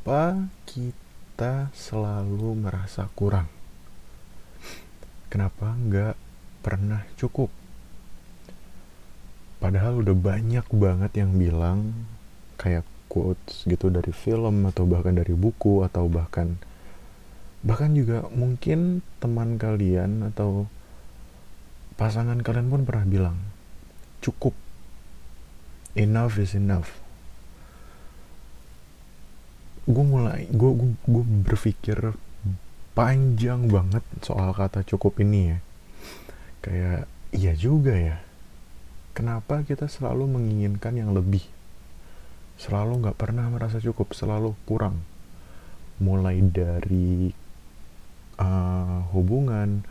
kenapa kita selalu merasa kurang? Kenapa nggak pernah cukup? Padahal udah banyak banget yang bilang kayak quotes gitu dari film atau bahkan dari buku atau bahkan bahkan juga mungkin teman kalian atau pasangan kalian pun pernah bilang cukup enough is enough gue mulai gue gue berpikir panjang banget soal kata cukup ini ya. Kayak iya juga ya. Kenapa kita selalu menginginkan yang lebih? Selalu nggak pernah merasa cukup selalu kurang. Mulai dari uh, hubungan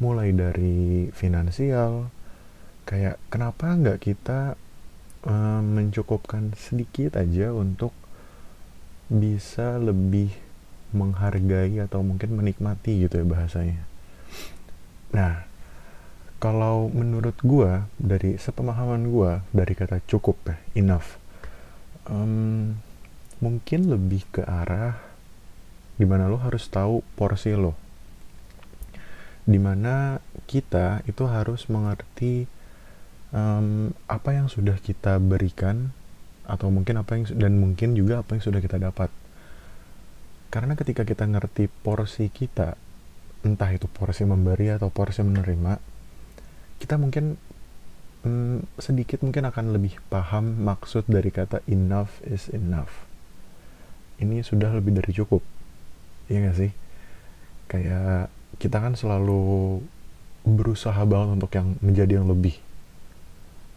mulai dari finansial. Kayak kenapa nggak kita uh, mencukupkan sedikit aja untuk bisa lebih menghargai atau mungkin menikmati gitu ya bahasanya. Nah kalau menurut gue dari sepemahaman gue dari kata cukup ya enough um, mungkin lebih ke arah di mana lo harus tahu porsi lo. Di mana kita itu harus mengerti um, apa yang sudah kita berikan atau mungkin apa yang dan mungkin juga apa yang sudah kita dapat. Karena ketika kita ngerti porsi kita entah itu porsi memberi atau porsi menerima kita mungkin hmm, sedikit mungkin akan lebih paham maksud dari kata enough is enough. Ini sudah lebih dari cukup. Iya gak sih? Kayak kita kan selalu berusaha banget untuk yang menjadi yang lebih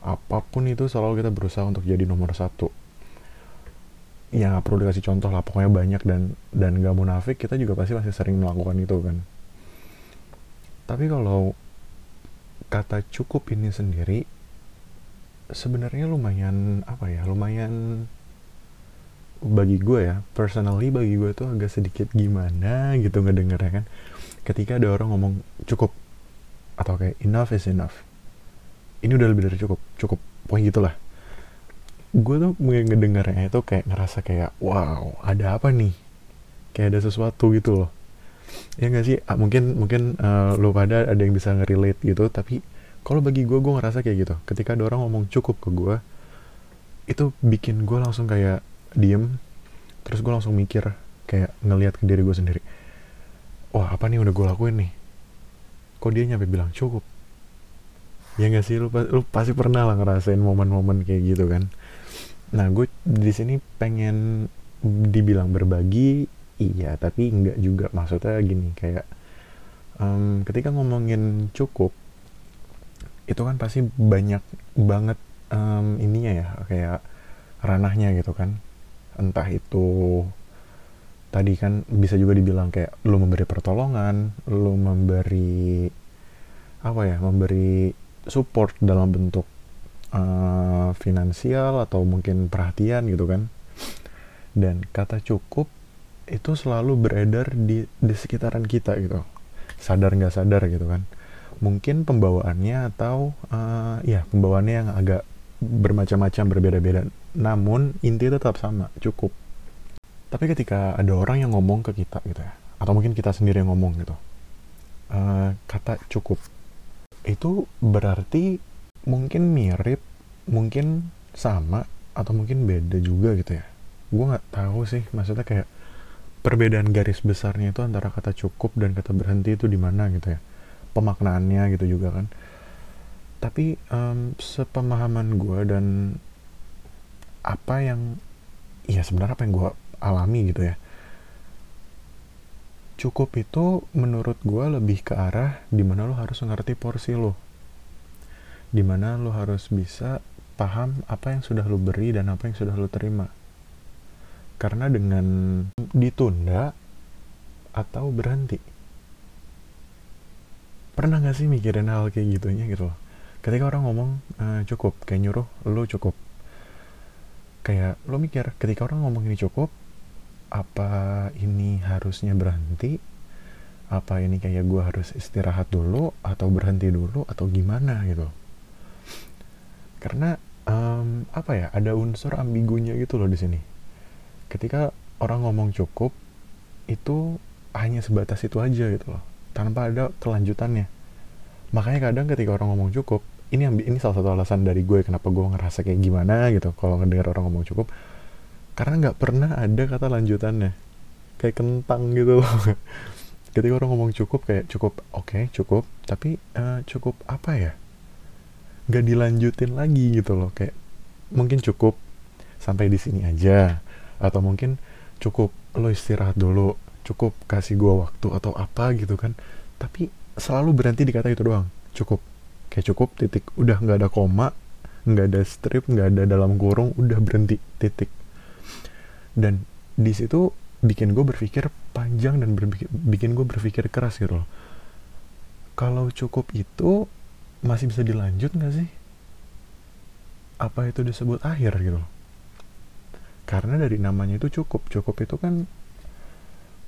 apa pun itu selalu kita berusaha untuk jadi nomor satu. Ya nggak perlu dikasih contoh lah pokoknya banyak dan dan gak munafik kita juga pasti masih sering melakukan itu kan. Tapi kalau kata cukup ini sendiri sebenarnya lumayan apa ya lumayan bagi gue ya personally bagi gue tuh agak sedikit gimana gitu ngedengernya kan. Ketika ada orang ngomong cukup atau kayak enough is enough ini udah lebih dari cukup cukup pokoknya gitulah gue tuh ngedengarnya itu kayak ngerasa kayak wow ada apa nih? Kayak ada sesuatu gitu loh. Ya gak sih? Ah, mungkin mungkin uh, lo pada ada yang bisa ngerelate gitu tapi kalau bagi gue gue ngerasa kayak gitu. Ketika ada orang ngomong cukup ke gue itu bikin gue langsung kayak diem terus gue langsung mikir kayak ngelihat ke diri gue sendiri. Wah apa nih udah gue lakuin nih? Kok dia nyampe bilang cukup ya gak sih lu, lu pasti pernah lah ngerasain momen-momen kayak gitu kan. Nah gue di sini pengen dibilang berbagi iya tapi enggak juga. Maksudnya gini kayak um, ketika ngomongin cukup itu kan pasti banyak banget um, ininya ya kayak ranahnya gitu kan. Entah itu tadi kan bisa juga dibilang kayak lu memberi pertolongan lu memberi apa ya memberi support dalam bentuk uh, finansial atau mungkin perhatian gitu kan. Dan kata cukup itu selalu beredar di di sekitaran kita gitu. Sadar nggak sadar gitu kan. Mungkin pembawaannya atau uh, ya pembawaannya yang agak bermacam-macam berbeda-beda. Namun inti tetap sama cukup. Tapi ketika ada orang yang ngomong ke kita gitu ya atau mungkin kita sendiri yang ngomong gitu uh, kata cukup itu berarti mungkin mirip mungkin sama atau mungkin beda juga gitu ya? Gue nggak tahu sih maksudnya kayak perbedaan garis besarnya itu antara kata cukup dan kata berhenti itu di mana gitu ya? Pemaknaannya gitu juga kan? Tapi um, sepemahaman gue dan apa yang ya sebenarnya apa yang gue alami gitu ya cukup itu menurut gue lebih ke arah di mana lo harus ngerti porsi lo. Di mana lo harus bisa paham apa yang sudah lo beri dan apa yang sudah lo terima. Karena dengan ditunda atau berhenti. Pernah gak sih mikirin hal kayak gitunya gitu? Loh ketika orang ngomong e, cukup kayak nyuruh lo cukup. Kayak lo mikir ketika orang ngomong ini cukup apa ini harusnya berhenti? Apa ini kayak gue harus istirahat dulu atau berhenti dulu atau gimana gitu? Karena um, apa ya ada unsur ambigunya gitu loh di sini. Ketika orang ngomong cukup itu hanya sebatas itu aja gitu loh tanpa ada kelanjutannya. Makanya kadang ketika orang ngomong cukup ini ini salah satu alasan dari gue kenapa gue ngerasa kayak gimana gitu kalau ngedengar orang ngomong cukup karena nggak pernah ada kata lanjutannya. Kayak kentang gitu loh. Ketika orang ngomong cukup kayak cukup oke okay, cukup. Tapi uh, cukup apa ya? Nggak dilanjutin lagi gitu loh. Kayak mungkin cukup sampai di sini aja. Atau mungkin cukup lo istirahat dulu. Cukup kasih gua waktu atau apa gitu kan. Tapi selalu berhenti di kata itu doang. Cukup. Kayak cukup titik. Udah nggak ada koma nggak ada strip nggak ada dalam kurung udah berhenti titik dan di situ bikin gue berpikir panjang dan berpikir, bikin gue berpikir keras gitu loh. Kalau cukup itu masih bisa dilanjut nggak sih? Apa itu disebut akhir gitu loh? Karena dari namanya itu cukup. Cukup itu kan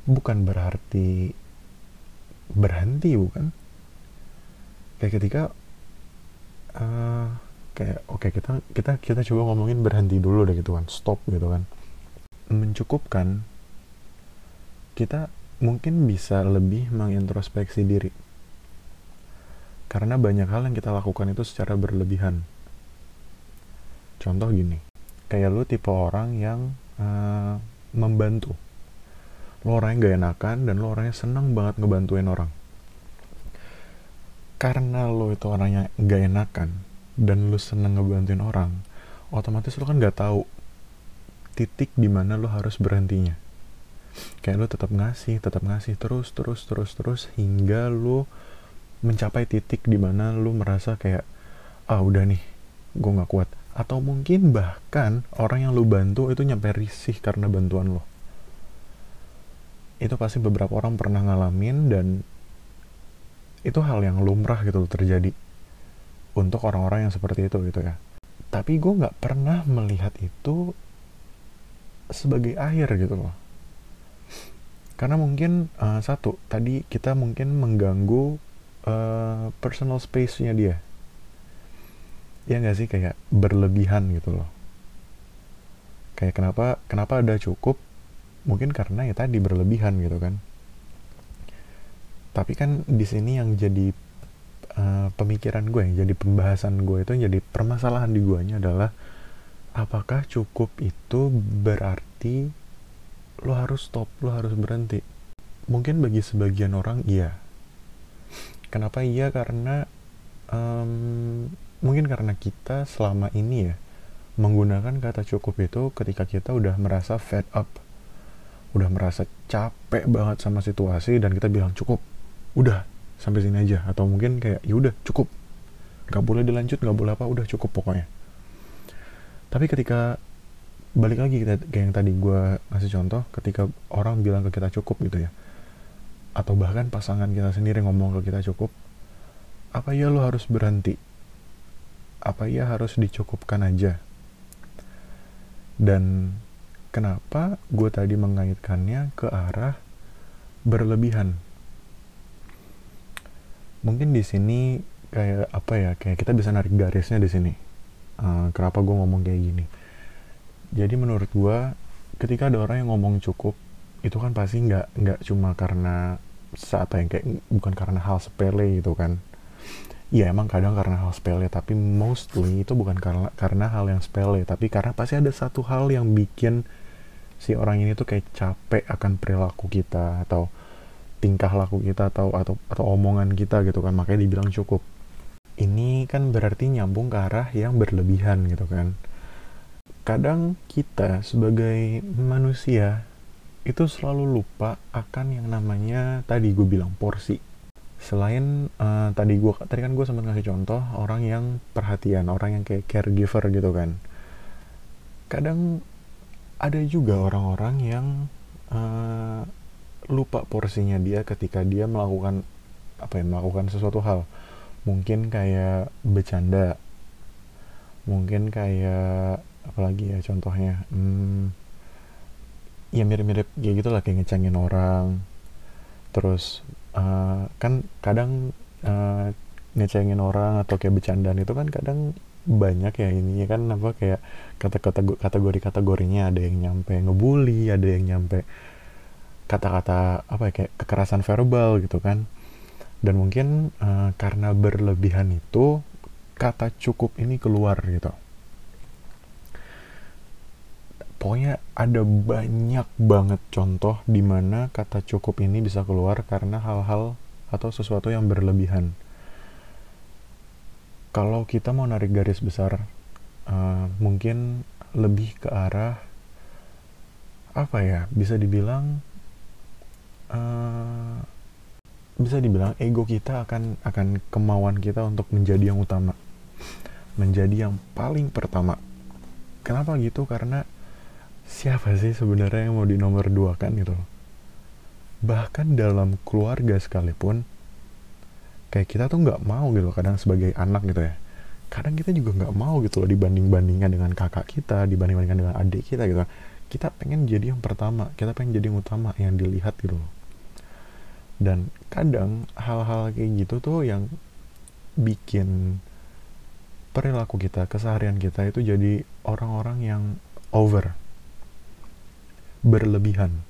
bukan berarti berhenti bukan? Kayak ketika uh, kayak oke okay, kita kita kita coba ngomongin berhenti dulu deh gitu kan. Stop gitu kan mencukupkan kita mungkin bisa lebih mengintrospeksi diri. Karena banyak hal yang kita lakukan itu secara berlebihan. Contoh gini kayak lu tipe orang yang uh, membantu. Lo orang yang gak enakan dan lo orangnya seneng banget ngebantuin orang. Karena lo itu orangnya gak enakan dan lo seneng ngebantuin orang otomatis lo kan gak tahu titik di mana lo harus berhentinya. Kayak lo tetap ngasih tetap ngasih terus terus terus terus hingga lo mencapai titik di mana lo merasa kayak ah udah nih gue nggak kuat. Atau mungkin bahkan orang yang lu bantu itu nyampe risih karena bantuan lo. Itu pasti beberapa orang pernah ngalamin dan itu hal yang lumrah gitu loh terjadi untuk orang-orang yang seperti itu gitu ya. Tapi gue nggak pernah melihat itu sebagai akhir gitu loh. Karena mungkin uh, satu tadi kita mungkin mengganggu uh, personal space-nya dia. Ya nggak sih? Kayak berlebihan gitu loh. Kayak kenapa kenapa ada cukup? Mungkin karena ya tadi berlebihan gitu kan. Tapi kan di sini yang jadi uh, pemikiran gue yang jadi pembahasan gue itu yang jadi permasalahan di guanya adalah apakah cukup itu berarti lo harus stop lo harus berhenti? Mungkin bagi sebagian orang iya. Kenapa iya? Karena um, mungkin karena kita selama ini ya menggunakan kata cukup itu ketika kita udah merasa fed up udah merasa capek banget sama situasi dan kita bilang cukup udah sampai sini aja. Atau mungkin kayak ya udah cukup. Nggak boleh dilanjut nggak boleh apa udah cukup pokoknya tapi ketika balik lagi kita kayak yang tadi gue ngasih contoh ketika orang bilang ke kita cukup gitu ya atau bahkan pasangan kita sendiri ngomong ke kita cukup apa ya lo harus berhenti? Apa ia harus dicukupkan aja? Dan kenapa gue tadi mengaitkannya ke arah berlebihan? Mungkin di sini kayak apa ya kayak kita bisa narik garisnya di sini uh, kenapa gue ngomong kayak gini. Jadi menurut gue ketika ada orang yang ngomong cukup itu kan pasti nggak nggak cuma karena apa yang kayak bukan karena hal sepele gitu kan. Ya emang kadang karena hal sepele tapi mostly itu bukan karena karena hal yang sepele tapi karena pasti ada satu hal yang bikin si orang ini tuh kayak capek akan perilaku kita atau tingkah laku kita atau atau atau omongan kita gitu kan. Makanya dibilang cukup ini kan berarti nyambung ke arah yang berlebihan gitu kan. Kadang kita sebagai manusia itu selalu lupa akan yang namanya tadi gue bilang porsi. Selain uh, tadi gua tadi kan gue sempat ngasih contoh orang yang perhatian orang yang kayak caregiver gitu kan. Kadang ada juga orang-orang yang uh, lupa porsinya dia ketika dia melakukan apa ya melakukan sesuatu hal mungkin kayak bercanda. Mungkin kayak apalagi ya contohnya? Hmm, ya mirip-mirip kayak gitu lah kayak ngecengin orang. Terus uh, kan kadang uh, ngecengin orang atau kayak bercandaan itu kan kadang banyak ya ininya kan apa kayak kata-kata kategori kategorinya ada yang nyampe ngebully ada yang nyampe kata-kata apa ya kayak kekerasan verbal gitu kan dan mungkin uh, karena berlebihan itu kata cukup ini keluar gitu. Pokoknya ada banyak banget contoh di mana kata cukup ini bisa keluar karena hal-hal atau sesuatu yang berlebihan. Kalau kita mau narik garis besar uh, mungkin lebih ke arah apa ya bisa dibilang uh, bisa dibilang ego kita akan akan kemauan kita untuk menjadi yang utama. Menjadi yang paling pertama. Kenapa gitu? Karena siapa sih sebenarnya yang mau di nomor dua kan gitu bahkan dalam keluarga sekalipun kayak kita tuh nggak mau gitu kadang sebagai anak gitu ya. Kadang kita juga nggak mau gitu loh dibanding bandingkan dengan kakak kita dibanding bandingkan dengan adik kita gitu. Kita pengen jadi yang pertama kita pengen jadi yang utama yang dilihat gitu loh dan kadang hal-hal kayak gitu tuh yang bikin perilaku kita keseharian kita itu jadi orang-orang yang over. Berlebihan.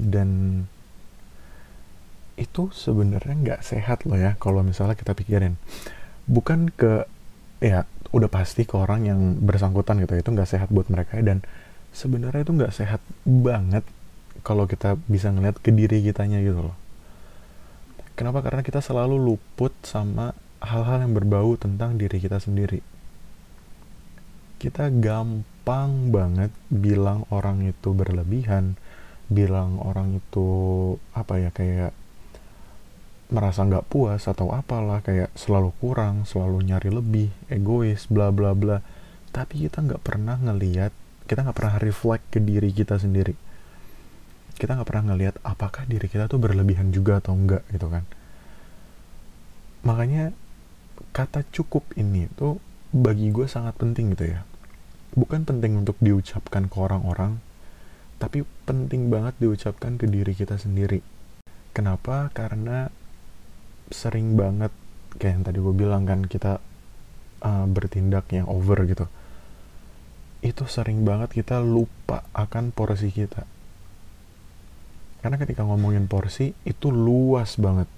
Dan itu sebenarnya nggak sehat loh ya kalau misalnya kita pikirin. Bukan ke ya udah pasti ke orang yang bersangkutan gitu itu nggak sehat buat mereka. Dan sebenarnya itu nggak sehat banget kalau kita bisa ngeliat ke diri kitanya gitu loh. Kenapa? Karena kita selalu luput sama hal-hal yang berbau tentang diri kita sendiri. Kita gampang banget bilang orang itu berlebihan bilang orang itu apa ya kayak merasa nggak puas atau apalah kayak selalu kurang selalu nyari lebih egois bla bla bla. Tapi kita nggak pernah ngeliat kita nggak pernah reflect ke diri kita sendiri kita nggak pernah ngeliat apakah diri kita tuh berlebihan juga atau enggak gitu kan. Makanya kata cukup ini tuh bagi gue sangat penting gitu ya. Bukan penting untuk diucapkan ke orang-orang tapi penting banget diucapkan ke diri kita sendiri. Kenapa? Karena sering banget kayak yang tadi gue bilang kan kita uh, bertindak yang over gitu. Itu sering banget kita lupa akan porsi kita karena ketika ngomongin porsi itu luas banget.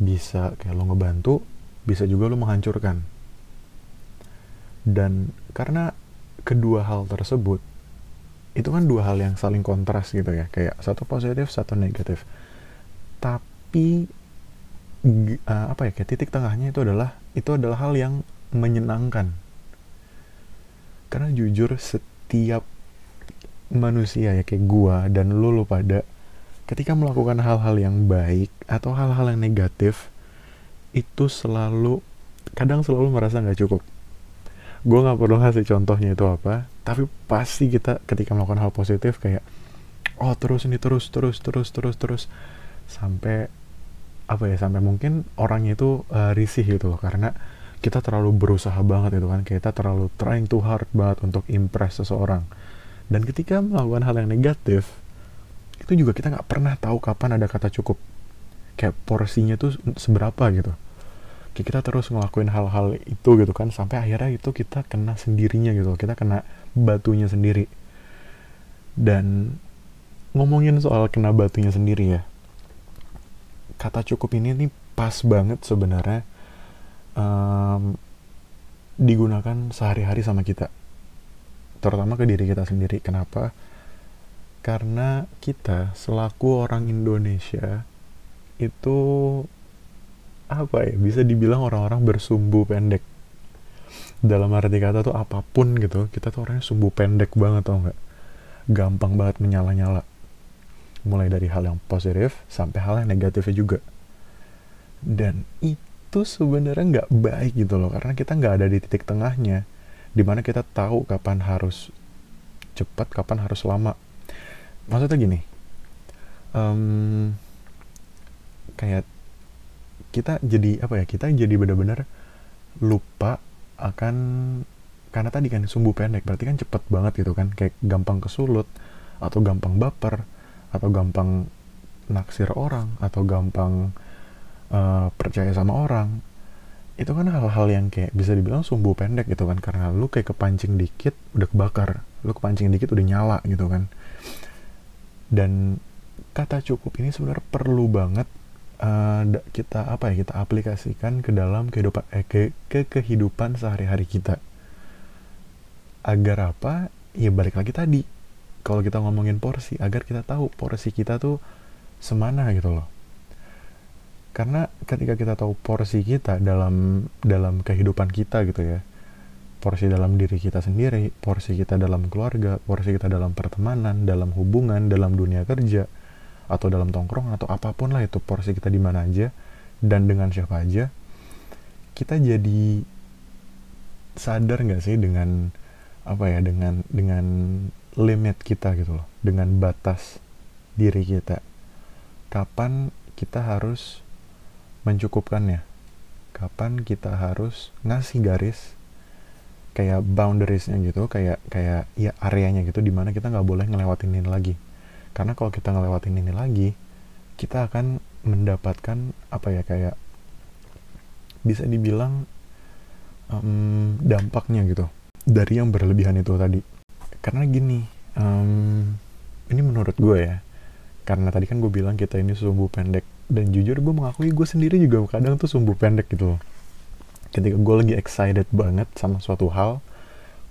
Bisa kayak lo ngebantu bisa juga lo menghancurkan. Dan karena kedua hal tersebut itu kan dua hal yang saling kontras gitu ya. Kayak satu positif satu negatif. Tapi apa ya kayak titik tengahnya itu adalah itu adalah hal yang menyenangkan. Karena jujur setiap manusia ya kayak gua dan lu lu pada ketika melakukan hal-hal yang baik atau hal-hal yang negatif itu selalu kadang selalu merasa nggak cukup. Gue nggak perlu kasih contohnya itu apa tapi pasti kita ketika melakukan hal positif kayak oh terus ini terus terus terus terus terus. Sampai apa ya sampai mungkin orangnya itu uh, risih gitu loh karena kita terlalu berusaha banget itu kan kita terlalu trying too hard banget untuk impress seseorang. Dan ketika melakukan hal yang negatif itu juga kita nggak pernah tahu kapan ada kata cukup. Kayak porsinya tuh seberapa gitu. Kayak kita terus ngelakuin hal-hal itu gitu kan sampai akhirnya itu kita kena sendirinya gitu kita kena batunya sendiri. Dan ngomongin soal kena batunya sendiri ya kata cukup ini nih pas banget sebenarnya um, digunakan sehari-hari sama kita. Terutama ke diri kita sendiri. Kenapa karena kita selaku orang Indonesia itu apa ya bisa dibilang orang-orang bersumbu pendek. Dalam arti kata tuh apa pun gitu kita tuh orangnya sumbu pendek banget tau nggak? Gampang banget menyala-nyala. Mulai dari hal yang positif sampai hal yang negatifnya juga. Dan itu sebenarnya nggak baik gitu loh karena kita nggak ada di titik tengahnya di mana kita tahu kapan harus cepat kapan harus lama maksudnya gini um, kayak kita jadi apa ya kita jadi benar-benar lupa akan karena tadi kan sumbu pendek berarti kan cepet banget gitu kan. Kayak gampang kesulut atau gampang baper atau gampang naksir orang atau gampang uh, percaya sama orang. Itu kan hal-hal yang kayak bisa dibilang sumbu pendek gitu kan. Karena lu kayak kepancing dikit udah kebakar. Lu kepancing dikit udah nyala gitu kan dan kata cukup ini sebenarnya perlu banget uh, kita apa ya kita aplikasikan ke dalam kehidupan eh, ke, ke kehidupan sehari-hari kita. Agar apa? Ya balik lagi tadi kalau kita ngomongin porsi agar kita tahu porsi kita tuh semana gitu loh. Karena ketika kita tahu porsi kita dalam dalam kehidupan kita gitu ya porsi dalam diri kita sendiri porsi kita dalam keluarga porsi kita dalam pertemanan dalam hubungan dalam dunia kerja atau dalam tongkrong atau apa pun lah itu porsi kita di mana aja dan dengan siapa aja kita jadi sadar nggak sih dengan apa ya dengan dengan limit kita gitu loh dengan batas diri kita. Kapan kita harus mencukupkannya? Kapan kita harus ngasih garis kayak boundariesnya gitu kayak kayak ya areanya gitu di mana kita nggak boleh ngelewatin ini lagi. Karena kalau kita ngelewatin ini lagi kita akan mendapatkan apa ya kayak bisa dibilang um, dampaknya gitu dari yang berlebihan itu tadi. Karena gini um, ini menurut gue ya karena tadi kan gue bilang kita ini sumbu pendek dan jujur gue mengakui gue sendiri juga kadang tuh sumbu pendek gitu loh ketika gue lagi excited banget sama suatu hal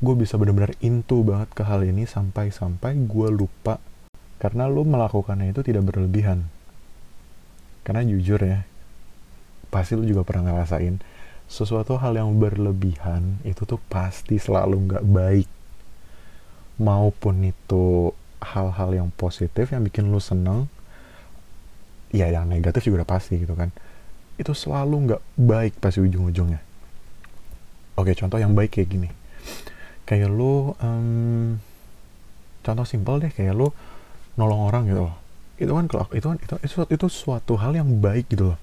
gue bisa benar-benar into banget ke hal ini sampai-sampai gue lupa karena lo melakukannya itu tidak berlebihan. Karena jujur ya pasti lo juga pernah ngerasain sesuatu hal yang berlebihan itu tuh pasti selalu nggak baik. Maupun itu hal-hal yang positif yang bikin lo seneng ya yang negatif juga udah pasti gitu kan itu selalu nggak baik pasti ujung-ujungnya. Oke contoh yang baik kayak gini. Kayak lu um, contoh simpel deh kayak lu nolong orang gitu loh. Itu kan kalau itu kan itu, itu itu suatu hal yang baik gitu loh.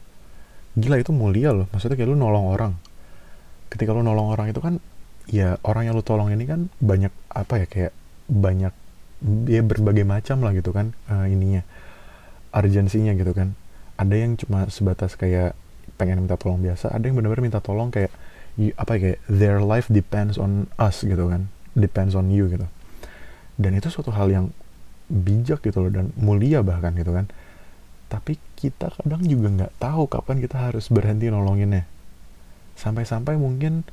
Gila itu mulia loh. Maksudnya kayak lu nolong orang. Ketika lu nolong orang itu kan ya orang yang lu tolong ini kan banyak apa ya kayak banyak ya berbagai macam lah gitu kan uh, ininya. Urgensinya gitu kan. Ada yang cuma sebatas kayak pengen minta tolong biasa ada yang benar-benar minta tolong kayak apa ya, kayak their life depends on us gitu kan. Depends on you gitu. Dan itu suatu hal yang bijak gitu loh dan mulia bahkan gitu kan. Tapi kita kadang juga nggak tahu kapan kita harus berhenti nolonginnya. Sampai-sampai mungkin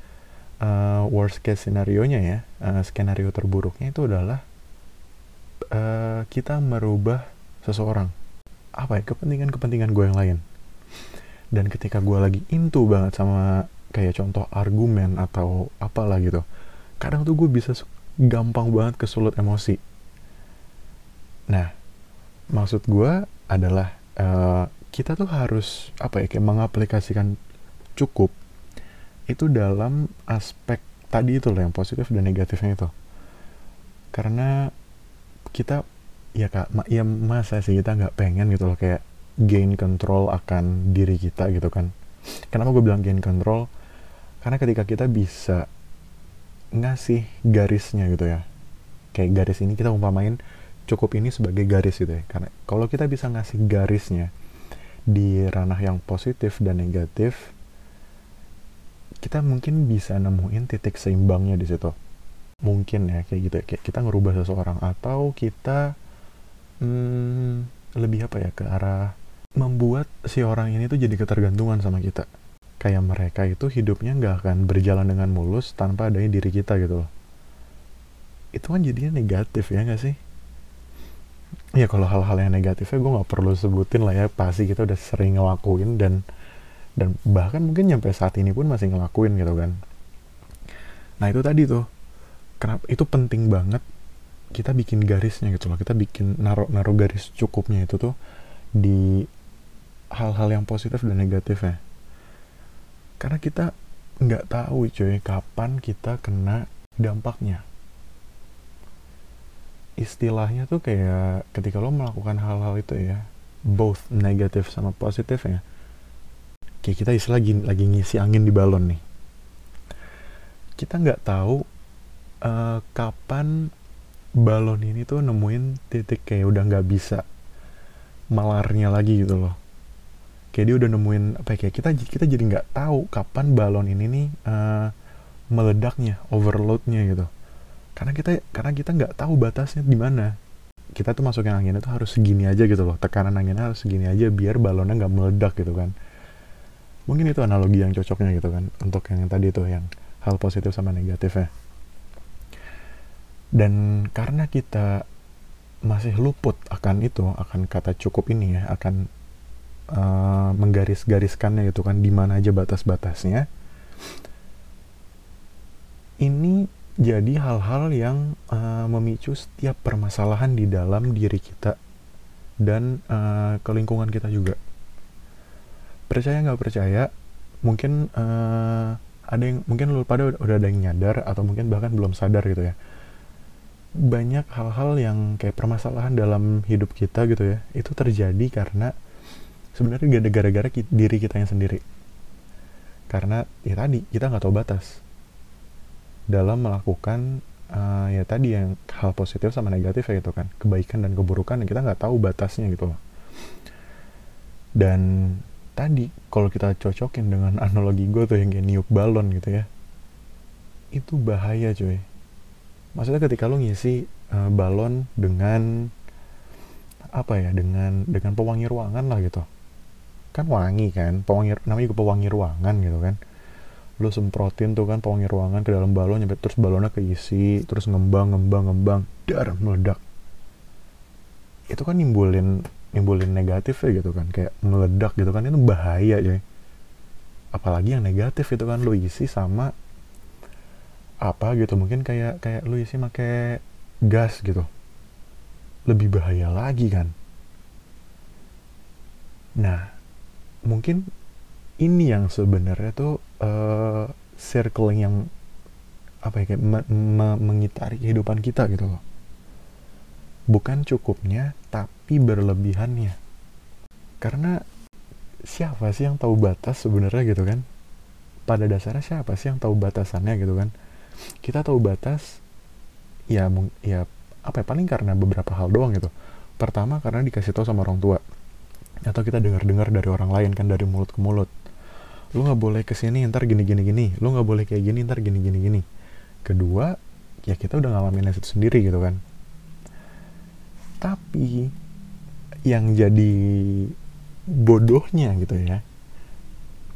uh, worst case scenario nya ya uh, skenario terburuknya itu adalah uh, kita merubah seseorang. Apa ya kepentingan-kepentingan gue yang lain dan ketika gue lagi into banget sama kayak contoh argumen atau apalah gitu kadang tuh gue bisa gampang banget kesulut emosi. Nah maksud gue adalah uh, kita tuh harus apa ya kayak mengaplikasikan cukup itu dalam aspek tadi itu loh yang positif dan negatifnya itu. Karena kita ya kak ya masa sih kita nggak pengen gitu loh kayak gain control akan diri kita gitu kan. Kenapa gue bilang gain control? Karena ketika kita bisa ngasih garisnya gitu ya. Kayak garis ini kita umpamain cukup ini sebagai garis gitu ya. Karena kalau kita bisa ngasih garisnya di ranah yang positif dan negatif kita mungkin bisa nemuin titik seimbangnya di situ. Mungkin ya kayak gitu ya. kayak kita ngerubah seseorang atau kita hmm, lebih apa ya ke arah membuat si orang ini tuh jadi ketergantungan sama kita. Kayak mereka itu hidupnya nggak akan berjalan dengan mulus tanpa adanya diri kita gitu loh. Itu kan jadinya negatif ya nggak sih? Ya kalau hal-hal yang negatifnya gue nggak perlu sebutin lah ya. Pasti kita udah sering ngelakuin dan dan bahkan mungkin nyampe saat ini pun masih ngelakuin gitu kan. Nah itu tadi tuh. Kenapa? Itu penting banget kita bikin garisnya gitu loh. Kita bikin naruh naruh garis cukupnya itu tuh di hal-hal yang positif dan negatifnya karena kita nggak tahu cuy kapan kita kena dampaknya. Istilahnya tuh kayak ketika lo melakukan hal-hal itu ya both negatif sama positif ya kayak kita istilah lagi, lagi ngisi angin di balon nih. Kita nggak tahu uh, kapan balon ini tuh nemuin titik kayak udah nggak bisa malarnya lagi gitu loh kayak dia udah nemuin apa ya kayak kita kita jadi nggak tahu kapan balon ini nih uh, meledaknya overloadnya gitu. Karena kita karena kita nggak tahu batasnya di mana. Kita tuh masukin angin itu harus segini aja gitu loh. Tekanan anginnya harus segini aja biar balonnya nggak meledak gitu kan. Mungkin itu analogi yang cocoknya gitu kan untuk yang tadi tuh yang hal positif sama negatifnya. Dan karena kita masih luput akan itu akan kata cukup ini ya akan uh, menggaris-gariskannya gitu kan di mana aja batas-batasnya. Ini jadi hal-hal yang uh, memicu setiap permasalahan di dalam diri kita dan uh, ke lingkungan kita juga. Percaya nggak percaya mungkin uh, ada yang mungkin lu pada udah ada yang nyadar atau mungkin bahkan belum sadar gitu ya. Banyak hal-hal yang kayak permasalahan dalam hidup kita gitu ya itu terjadi karena sebenarnya gara-gara diri kita yang sendiri. Karena ya tadi kita nggak tahu batas. Dalam melakukan uh, ya tadi yang hal positif sama negatif ya gitu kan. Kebaikan dan keburukan kita nggak tahu batasnya gitu loh. Dan tadi kalau kita cocokin dengan analogi gue tuh yang kayak niup balon gitu ya itu bahaya cuy. Maksudnya ketika lo ngisi uh, balon dengan apa ya dengan dengan pewangi ruangan lah gitu kan wangi kan pewangi namanya juga pewangi ruangan gitu kan. Lu semprotin tuh kan pewangi ruangan ke dalam balon nyampe terus balonnya keisi terus ngembang ngembang ngembang dar meledak. Itu kan nimbulin nimbulin negatif ya gitu kan kayak meledak gitu kan itu bahaya ya apalagi yang negatif itu kan lu isi sama apa gitu mungkin kayak kayak lu isi pakai gas gitu. Lebih bahaya lagi kan. Nah mungkin ini yang sebenarnya tuh uh, circling yang apa ya kayak me me mengitari kehidupan kita gitu loh. Bukan cukupnya tapi berlebihannya. Karena siapa sih yang tahu batas sebenarnya gitu kan? Pada dasarnya siapa sih yang tahu batasannya gitu kan? Kita tahu batas ya ya apa ya paling karena beberapa hal doang gitu. Pertama karena dikasih tahu sama orang tua atau kita dengar-dengar dari orang lain kan dari mulut ke mulut. Lu nggak boleh ke sini ntar gini gini gini. Lu nggak boleh kayak gini ntar gini gini gini. Kedua ya kita udah ngalamin itu sendiri gitu kan. Tapi yang jadi bodohnya gitu ya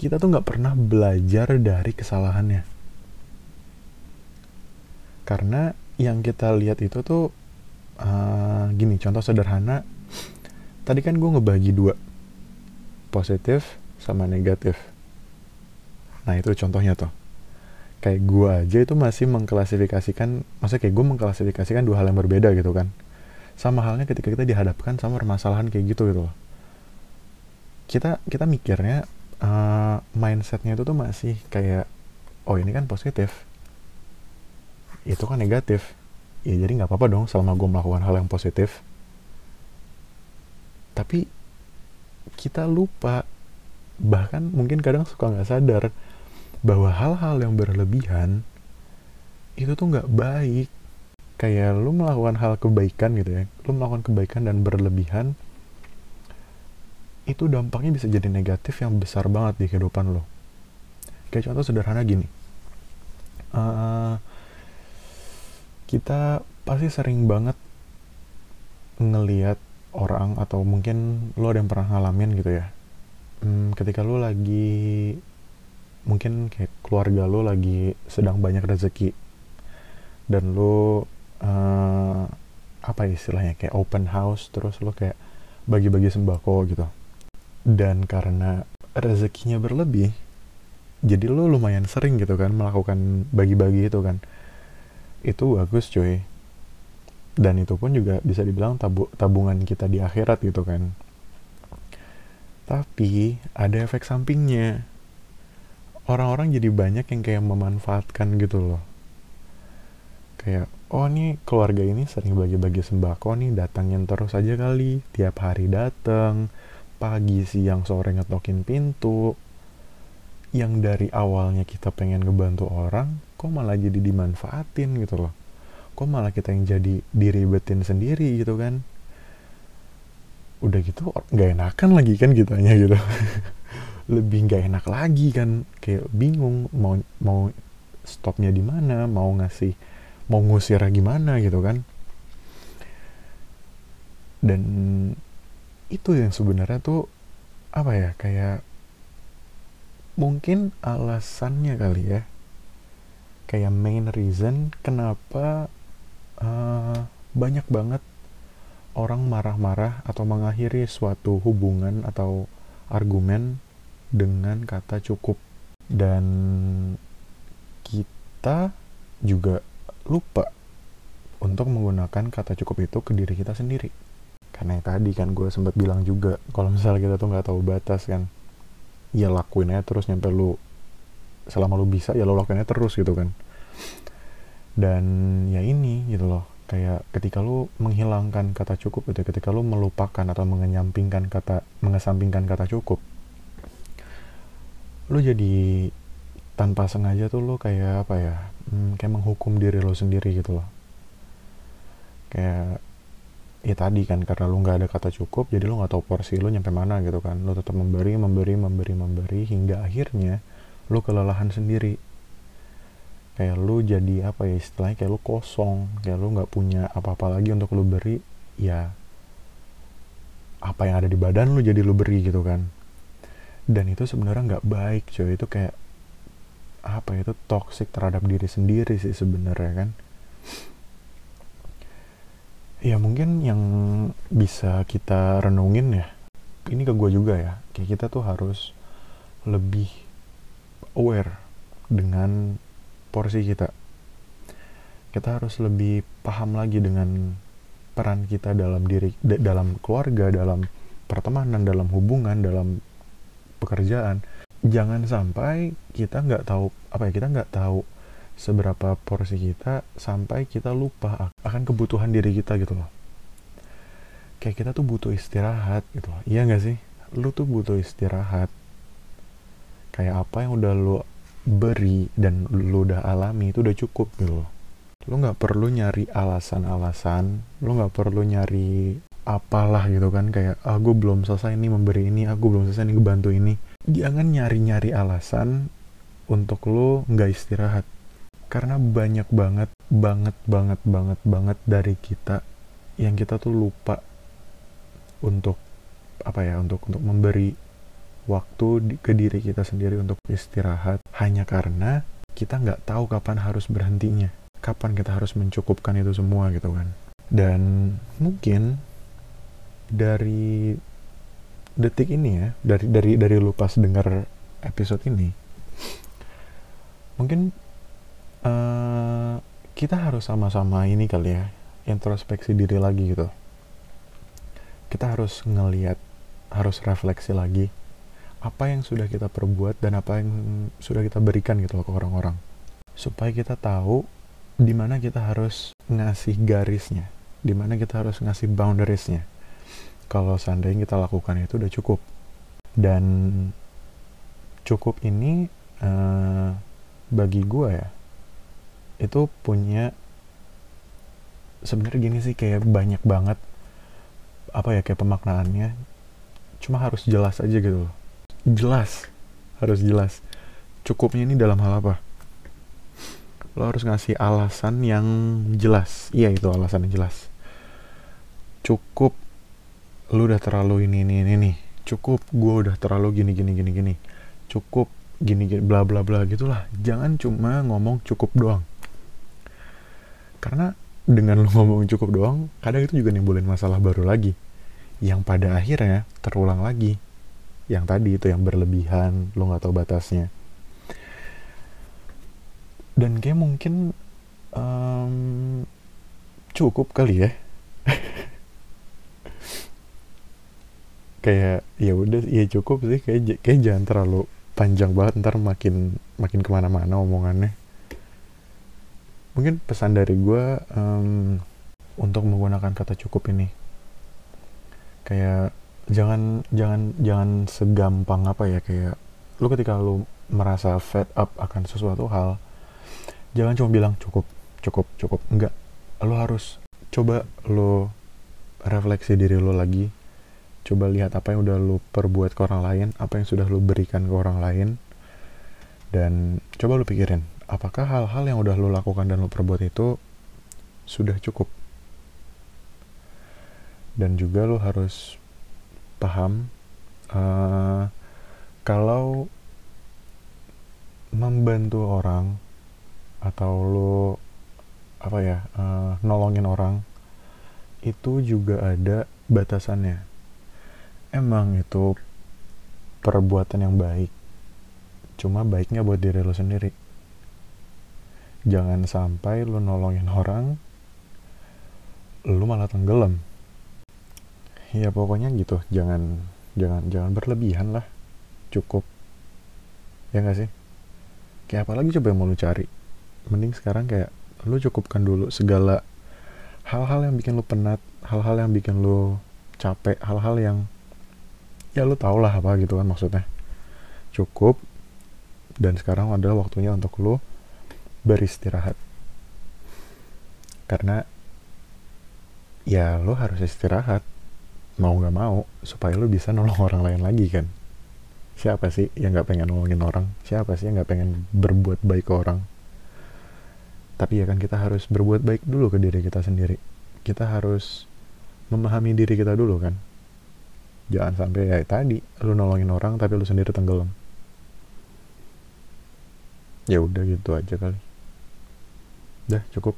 kita tuh nggak pernah belajar dari kesalahannya. Karena yang kita lihat itu tuh uh, gini contoh sederhana tadi kan gue ngebagi dua positif sama negatif Nah itu contohnya tuh. Kayak gue aja itu masih mengklasifikasikan, maksudnya kayak gue mengklasifikasikan dua hal yang berbeda gitu kan. Sama halnya ketika kita dihadapkan sama permasalahan kayak gitu gitu loh. Kita kita mikirnya uh, mindsetnya itu tuh masih kayak, oh ini kan positif, itu kan negatif. Ya jadi nggak apa-apa dong selama gue melakukan hal yang positif. Tapi kita lupa bahkan mungkin kadang suka nggak sadar bahwa hal-hal yang berlebihan itu tuh nggak baik. Kayak lu melakukan hal kebaikan gitu ya lu melakukan kebaikan dan berlebihan itu dampaknya bisa jadi negatif yang besar banget di kehidupan lo kayak contoh sederhana gini uh, kita pasti sering banget ngeliat orang atau mungkin lo ada yang pernah ngalamin gitu ya? Hmm, ketika lo lagi mungkin kayak keluarga lo lagi sedang banyak rezeki dan lo uh, apa istilahnya kayak open house terus lo kayak bagi-bagi sembako gitu. Dan karena rezekinya berlebih jadi lo lumayan sering gitu kan melakukan bagi-bagi itu kan. Itu bagus cuy dan itu pun juga bisa dibilang tabu tabungan kita di akhirat gitu kan. Tapi ada efek sampingnya. Orang-orang jadi banyak yang kayak memanfaatkan gitu loh. Kayak oh nih keluarga ini sering bagi-bagi sembako nih datangin terus aja kali. Tiap hari datang pagi siang sore ngetokin pintu. Yang dari awalnya kita pengen ngebantu orang kok malah jadi dimanfaatin gitu loh kok malah kita yang jadi diribetin sendiri gitu kan? Udah gitu nggak enakan lagi kan kitanya gitu. Lebih nggak enak lagi kan kayak bingung mau mau stopnya di mana mau ngasih mau ngusir gimana gitu kan. Dan itu yang sebenarnya tuh apa ya kayak mungkin alasannya kali ya. Kayak main reason kenapa uh, banyak banget orang marah-marah atau mengakhiri suatu hubungan atau argumen dengan kata cukup. Dan kita juga lupa untuk menggunakan kata cukup itu ke diri kita sendiri. Karena yang tadi kan gue sempat bilang juga kalau misalnya kita tuh nggak tahu batas kan ya lakuin aja terus nyampe lu selama lu bisa ya lo lakuin aja terus gitu kan. Dan ya ini gitu loh. Kayak ketika lu menghilangkan kata cukup itu ketika lu melupakan atau mengenyampingkan kata mengesampingkan kata cukup lu jadi tanpa sengaja tuh lu kayak apa ya hmm, kayak menghukum diri lo sendiri gitu loh. Kayak ya tadi kan karena lu nggak ada kata cukup jadi lu nggak tahu porsi lu nyampe mana gitu kan. Lu tetap memberi memberi memberi memberi hingga akhirnya lu kelelahan sendiri kayak lu jadi apa ya istilahnya kayak lu kosong kayak lu nggak punya apa-apa lagi untuk lu beri ya apa yang ada di badan lu jadi lu beri gitu kan. Dan itu sebenarnya nggak baik coy. Itu kayak apa ya, itu toxic terhadap diri sendiri sih sebenarnya kan. Ya mungkin yang bisa kita renungin ya ini ke gue juga ya kayak kita tuh harus lebih aware dengan porsi kita. Kita harus lebih paham lagi dengan peran kita dalam diri dalam keluarga dalam pertemanan dalam hubungan dalam pekerjaan. Jangan sampai kita nggak tahu apa ya kita nggak tahu seberapa porsi kita sampai kita lupa akan kebutuhan diri kita gitu loh. Kayak kita tuh butuh istirahat gitu loh. Iya nggak sih? Lu tuh butuh istirahat. Kayak apa yang udah lu beri dan lu udah alami itu udah cukup gitu loh. Lu nggak perlu nyari alasan-alasan lu nggak perlu nyari apalah gitu kan kayak ah belum selesai nih memberi ini aku ah, belum selesai nih ngebantu ini. Jangan nyari-nyari alasan untuk lu nggak istirahat. Karena banyak banget banget banget banget banget dari kita yang kita tuh lupa untuk apa ya untuk untuk memberi waktu ke diri kita sendiri untuk istirahat hanya karena kita nggak tahu kapan harus berhentinya kapan kita harus mencukupkan itu semua gitu kan. Dan mungkin dari detik ini ya dari dari dari lu pas dengar episode ini mungkin uh, kita harus sama-sama ini kali ya introspeksi diri lagi gitu. Kita harus ngeliat harus refleksi lagi apa yang sudah kita perbuat dan apa yang sudah kita berikan gitu loh ke orang-orang. Supaya kita tahu di mana kita harus ngasih garisnya di mana kita harus ngasih boundariesnya. Kalau seandainya kita lakukan itu udah cukup. Dan cukup ini uh, bagi gue ya itu punya sebenarnya gini sih kayak banyak banget apa ya kayak pemaknaannya. Cuma harus jelas aja gitu loh jelas. Harus jelas. Cukupnya ini dalam hal apa? Lo harus ngasih alasan yang jelas. Iya itu alasan yang jelas. Cukup lo udah terlalu ini ini ini nih cukup gue udah terlalu gini gini gini gini. Cukup gini gini bla bla bla gitulah. Jangan cuma ngomong cukup doang. Karena dengan lo ngomong cukup doang kadang itu juga nimbulin masalah baru lagi. Yang pada akhirnya terulang lagi yang tadi itu yang berlebihan lo nggak tahu batasnya. Dan kayak mungkin um, cukup kali ya. Kayak ya udah ya cukup sih. Kayak kayak jangan terlalu panjang banget ntar makin makin ke mana-mana omongannya. Mungkin pesan dari gue um, untuk menggunakan kata cukup ini. Kayak jangan jangan jangan segampang apa ya kayak lu ketika lu merasa fed up akan sesuatu hal jangan cuma bilang cukup cukup cukup. Enggak. Lu harus coba lu refleksi diri lu lagi. Coba lihat apa yang udah lu perbuat ke orang lain apa yang sudah lu berikan ke orang lain. Dan coba lu pikirin apakah hal-hal yang udah lu lakukan dan lu perbuat itu sudah cukup? Dan juga lu harus paham uh, kalau membantu orang atau lu apa ya uh, nolongin orang itu juga ada batasannya. Emang itu perbuatan yang baik cuma baiknya buat diri lo sendiri. Jangan sampai lo nolongin orang lo malah tenggelam ya pokoknya gitu. Jangan jangan jangan berlebihan lah. Cukup. Ya gak sih? Kayak apalagi coba yang mau lu cari? Mending sekarang kayak lu cukupkan dulu segala hal-hal yang bikin lu penat hal-hal yang bikin lu capek hal-hal yang ya lu tau lah apa gitu kan maksudnya. Cukup. Dan sekarang adalah waktunya untuk lu beristirahat. Karena ya lu harus istirahat mau nggak mau supaya lu bisa nolong orang lain lagi kan? Siapa sih yang nggak pengen nolongin orang? Siapa sih yang nggak pengen berbuat baik ke orang? Tapi ya kan kita harus berbuat baik dulu ke diri kita sendiri. Kita harus memahami diri kita dulu kan? Jangan sampai ya tadi lu nolongin orang tapi lu sendiri tenggelam. Ya udah gitu aja kali. Dah cukup